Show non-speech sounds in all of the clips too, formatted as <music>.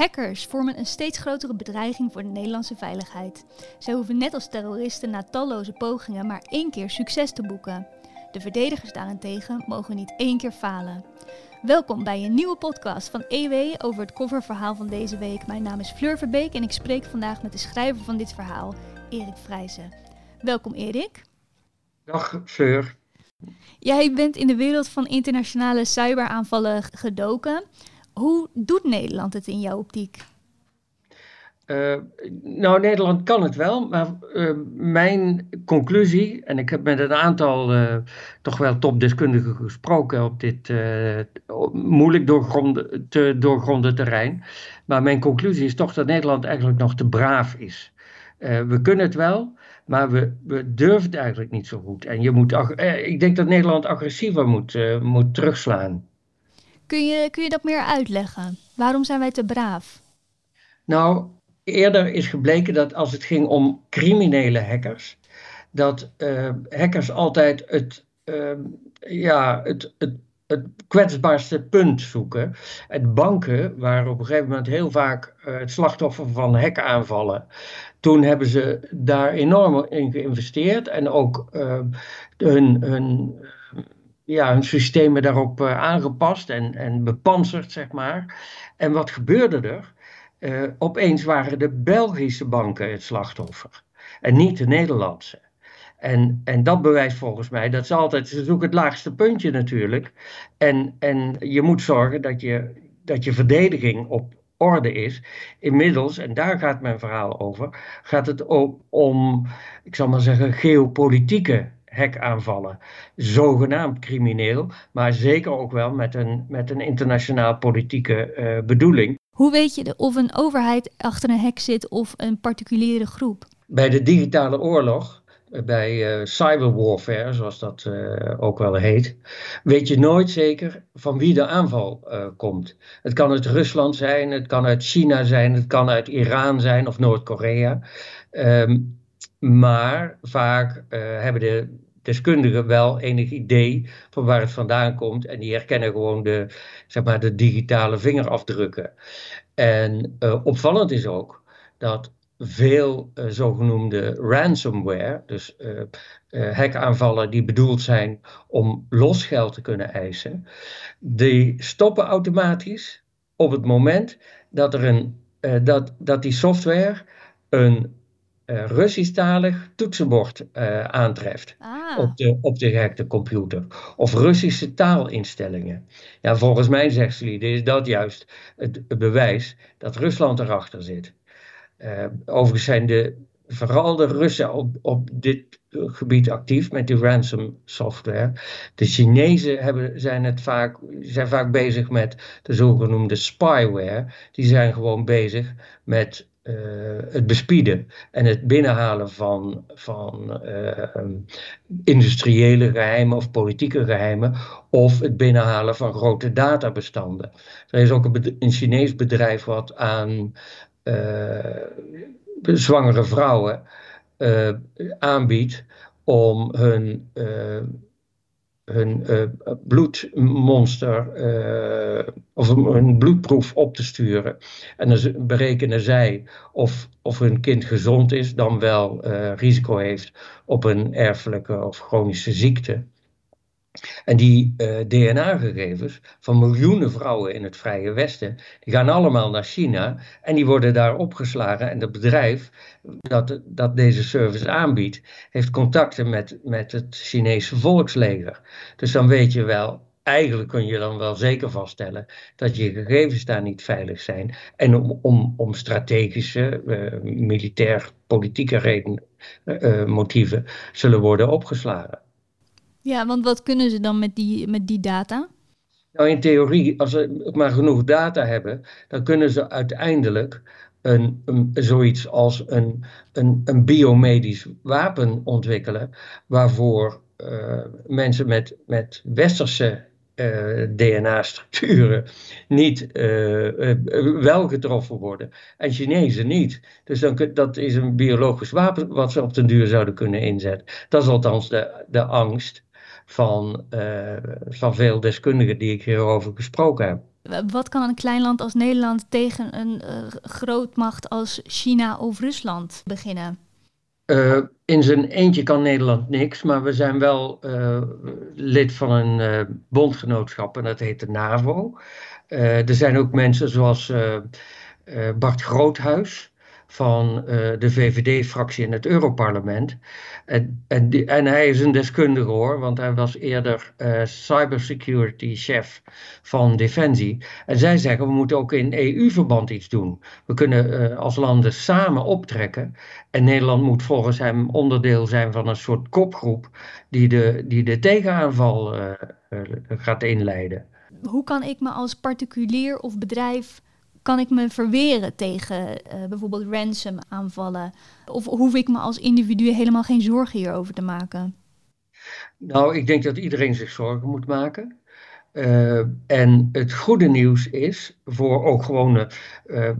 Hackers vormen een steeds grotere bedreiging voor de Nederlandse veiligheid. Zij hoeven net als terroristen na talloze pogingen maar één keer succes te boeken. De verdedigers daarentegen mogen niet één keer falen. Welkom bij een nieuwe podcast van EW over het coververhaal van deze week. Mijn naam is Fleur Verbeek en ik spreek vandaag met de schrijver van dit verhaal, Erik Vrijzen. Welkom Erik. Dag Fleur. Jij bent in de wereld van internationale cyberaanvallen gedoken. Hoe doet Nederland het in jouw optiek? Uh, nou, Nederland kan het wel, maar uh, mijn conclusie, en ik heb met een aantal uh, toch wel topdeskundigen gesproken op dit moeilijk doorgronden, te doorgronden terrein, maar mijn conclusie is toch dat Nederland eigenlijk nog te braaf is. we kunnen het wel, maar we, we durven het eigenlijk niet zo goed. En je moet, ik denk dat Nederland agressiever moet, moet terugslaan. Kun je, kun je dat meer uitleggen? Waarom zijn wij te braaf? Nou, eerder is gebleken dat als het ging om criminele hackers, dat uh, hackers altijd het, uh, ja, het, het, het kwetsbaarste punt zoeken. En banken waren op een gegeven moment heel vaak uh, het slachtoffer van hackaanvallen. Toen hebben ze daar enorm in geïnvesteerd en ook hun, hun ja, hun systemen daarop uh, aangepast en, en bepanserd, zeg maar. En wat gebeurde er? Uh, opeens waren de Belgische banken het slachtoffer en niet de Nederlandse. En, en dat bewijst volgens mij, dat ze altijd, zoeken het laagste puntje natuurlijk. En, en je moet zorgen dat je, dat je verdediging op orde is. Inmiddels, en daar gaat mijn verhaal over, gaat het ook om, ik zal maar zeggen, geopolitieke hackaanvallen. Zogenaamd crimineel, maar zeker ook wel met een, met een internationaal politieke uh, bedoeling. Hoe weet je of een overheid achter een hack zit of een particuliere groep? Bij de digitale oorlog, eh, bij uh, cyberwarfare, zoals dat uh, ook wel heet, weet je nooit zeker van wie de aanval uh, komt. Het kan uit Rusland zijn, het kan uit China zijn, het kan uit Iran zijn of Noord-Korea. Um, maar vaak uh, hebben de deskundigen wel enig idee van waar het vandaan komt. En die herkennen gewoon de, zeg maar, de digitale vingerafdrukken. En uh, opvallend is ook dat veel uh, zogenoemde ransomware, dus uh, hackaanvallen die bedoeld zijn om losgeld te kunnen eisen, die stoppen automatisch op het moment dat, er een, dat, dat die software een uh, Russisch-talig toetsenbord uh, aantreft ah. op, de, op de gehackte computer. Of Russische taalinstellingen. Ja, volgens mij, zegt ze, is dat juist het, het, bewijs dat Rusland erachter zit. Uh, overigens zijn de, vooral de Russen op, op dit gebied actief met die ransom software. De Chinezen hebben, zijn, het vaak, zijn vaak bezig met de zogenoemde spyware. Die zijn gewoon bezig met het bespieden en het binnenhalen van, van uh, industriële geheimen of politieke geheimen, of het binnenhalen van grote databestanden. Er is ook een, een Chinees bedrijf wat aan uh, zwangere vrouwen aanbiedt om hun hun uh, bloedmonster uh, of hun bloedproef op te sturen. En dan berekenen zij of, of hun kind gezond is, dan wel uh, risico heeft op een erfelijke of chronische ziekte. En die uh, DNA-gegevens van miljoenen vrouwen in het Vrije Westen, die gaan allemaal naar China en die worden daar opgeslagen. En het bedrijf dat, dat deze service aanbiedt, heeft contacten met, met het Chinese volksleger. Dus dan weet je wel, eigenlijk kun je dan wel zeker vaststellen dat je gegevens daar niet veilig zijn. En om, om, om strategische, uh, militair-politieke reden, uh, motieven zullen worden opgeslagen. Ja, want wat kunnen ze dan met die, met die data? Nou, in theorie, als ze maar genoeg data hebben, dan kunnen ze uiteindelijk een, zoiets als een, een, een biomedisch wapen ontwikkelen, waarvoor uh, mensen met, met westerse uh, DNA-structuren niet uh, wel getroffen worden en Chinezen niet. Dus dan, dat is een biologisch wapen wat ze op den duur zouden kunnen inzetten. Dat is althans de, de angst van, uh, van veel deskundigen die ik hierover gesproken heb. Wat kan een klein land als Nederland tegen een uh, grootmacht als China of Rusland beginnen? Uh, in zijn eentje kan Nederland niks, maar we zijn wel uh, lid van een bondgenootschap en dat heet de NAVO. er zijn ook mensen zoals Bart Groothuis, van uh, de VVD-fractie in het Europarlement. En, en, en, hij is een deskundige hoor, want hij was eerder uh, cybersecurity chef van Defensie. En zij zeggen we moeten ook in EU-verband iets doen. We kunnen uh, als landen samen optrekken. En Nederland moet volgens hem onderdeel zijn van een soort kopgroep die de, die de tegenaanval gaat inleiden. Hoe kan ik me als particulier of bedrijf kan ik me verweren tegen uh, bijvoorbeeld ransom aanvallen? Of hoef ik me als individu helemaal geen zorgen hierover te maken? Nou, ik denk dat iedereen zich zorgen moet maken. Uh, en het goede nieuws is voor ook gewone uh,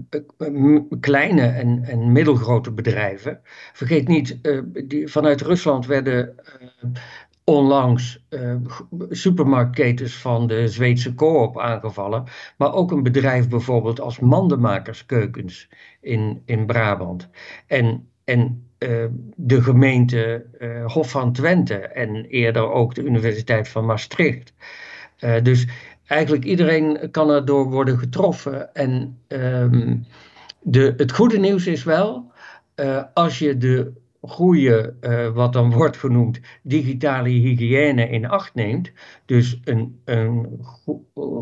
kleine en, en, middelgrote bedrijven. Vergeet niet, die, vanuit Rusland werden onlangs uh, supermarktketens van de Zweedse Coop aangevallen, maar ook een bedrijf bijvoorbeeld als Mandenmakerskeukens in, in Brabant. En, en uh, de gemeente uh, Hof van Twente en eerder ook de Universiteit van Maastricht. dus eigenlijk iedereen kan erdoor worden getroffen. En um, de, het goede nieuws is wel, als je de goede, uh, wat dan wordt genoemd, digitale hygiëne in acht neemt. Dus een, een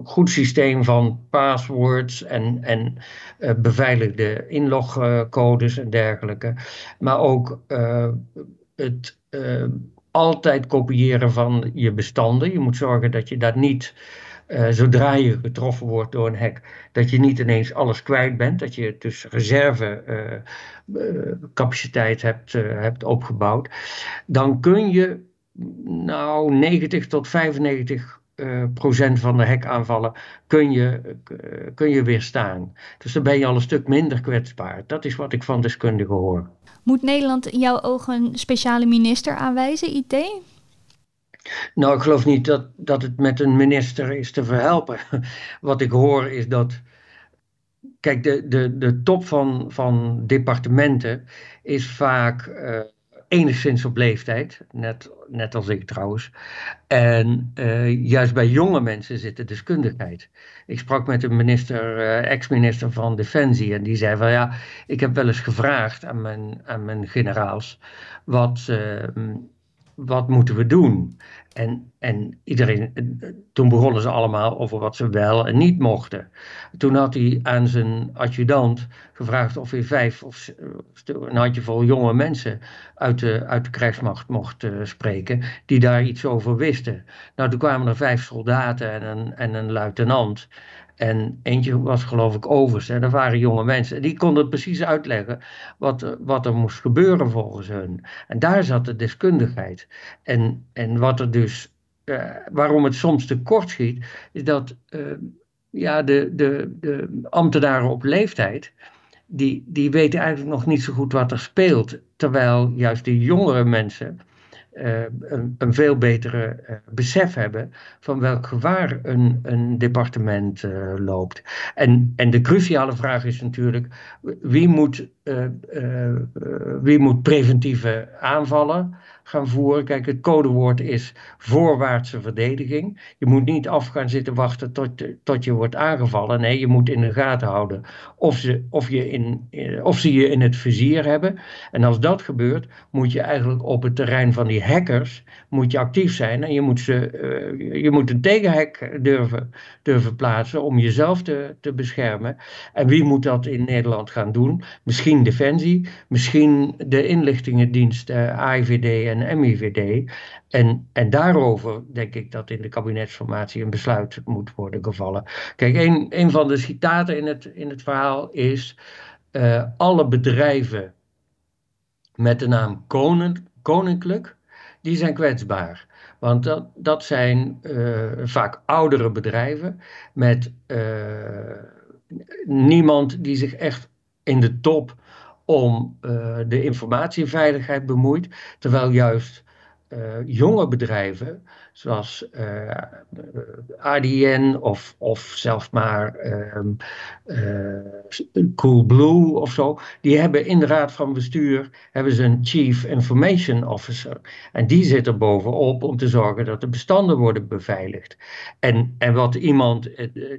goed systeem van passwords en, en uh, beveiligde inlogcodes en dergelijke. Maar ook uh, het altijd kopiëren van je bestanden. Je moet zorgen dat je dat niet uh, zodra je getroffen wordt door een hack, dat je niet ineens alles kwijt bent. Dat je dus reservecapaciteit uh, uh, hebt, hebt opgebouwd. Dan kun je nou 90 tot 95 procent van de hackaanvallen kun je, kun je weerstaan. Dus dan ben je al een stuk minder kwetsbaar. Dat is wat ik van deskundigen hoor. Moet Nederland in jouw ogen een speciale minister aanwijzen, IT? Nou, ik geloof niet dat, dat het met een minister is te verhelpen. <laughs> Wat ik hoor is dat. Kijk, de, de, de top van, van departementen is vaak uh, enigszins op leeftijd. Net, net als ik trouwens. En uh, juist bij jonge mensen zit de deskundigheid. Ik sprak met een minister, uh, ex-minister van Defensie. En die zei van ja, ik heb wel eens gevraagd aan mijn, aan mijn generaals. Wat wat moeten we doen? En, en iedereen, toen begonnen ze allemaal over wat ze wel en niet mochten. Toen had hij aan zijn adjudant gevraagd of hij vijf of een handjevol jonge mensen uit de, uit de krijgsmacht mocht uh, spreken, die daar iets over wisten. Nou, toen kwamen er vijf soldaten en een, en een luitenant. En eentje was geloof ik overste. En dat waren jonge mensen. En die konden precies uitleggen wat, wat er moest gebeuren volgens hun. En daar zat de deskundigheid. En, en wat er dus, uh, waarom het soms te kort schiet, is dat uh, ja, de, de, de ambtenaren op leeftijd, die, die weten eigenlijk nog niet zo goed wat er speelt. Terwijl juist de jongere mensen uh, een, een, veel betere besef hebben van welk gevaar een, een departement loopt. En, en de cruciale vraag is natuurlijk: wie moet, wie moet preventieve aanvallen gaan voeren. Kijk, het codewoord is voorwaartse verdediging. Je moet niet af gaan zitten wachten tot, tot je wordt aangevallen. Nee, je moet in de gaten houden of ze, of, je in, of ze je in het vizier hebben. En als dat gebeurt, moet je eigenlijk op het terrein van die hackers moet je actief zijn. En je moet, ze, uh, je moet een tegenhack durven, durven plaatsen om jezelf te, te beschermen. En wie moet dat in Nederland gaan doen? Misschien Defensie, misschien de inlichtingendienst uh, AIVD en en MIVD. En, en daarover denk ik dat in de kabinetsformatie een besluit moet worden gevallen. Kijk, een, een van de citaten in het, in het verhaal is: uh, alle bedrijven met de naam koning, koninklijk, die zijn kwetsbaar. Want dat, dat zijn uh, vaak oudere bedrijven met uh, niemand die zich echt in de top om uh, de informatieveiligheid bemoeit, terwijl juist uh, jonge bedrijven zoals uh, eh, ADN of, of zelfs maar um, uh, Coolblue of zo, die hebben in de raad van bestuur hebben ze een Chief Information Officer. En die zit er bovenop om te zorgen dat de bestanden worden beveiligd. En, en wat iemand,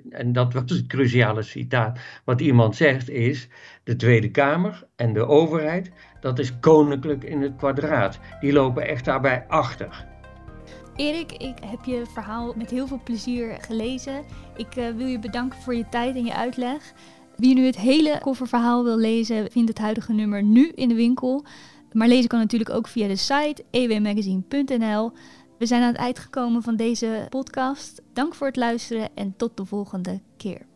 en dat was het cruciale citaat, wat iemand zegt is, de Tweede Kamer en de overheid, dat is koninklijk in het kwadraat. Die lopen echt daarbij achter. Erik, ik heb je verhaal met heel veel plezier gelezen. Ik uh, wil je bedanken voor je tijd en je uitleg. Wie nu het hele kofferverhaal wil lezen, vindt het huidige nummer nu in de winkel. Maar lezen kan natuurlijk ook via de site ewmagazine.nl. We zijn aan het eind gekomen van deze podcast. Dank voor het luisteren en tot de volgende keer.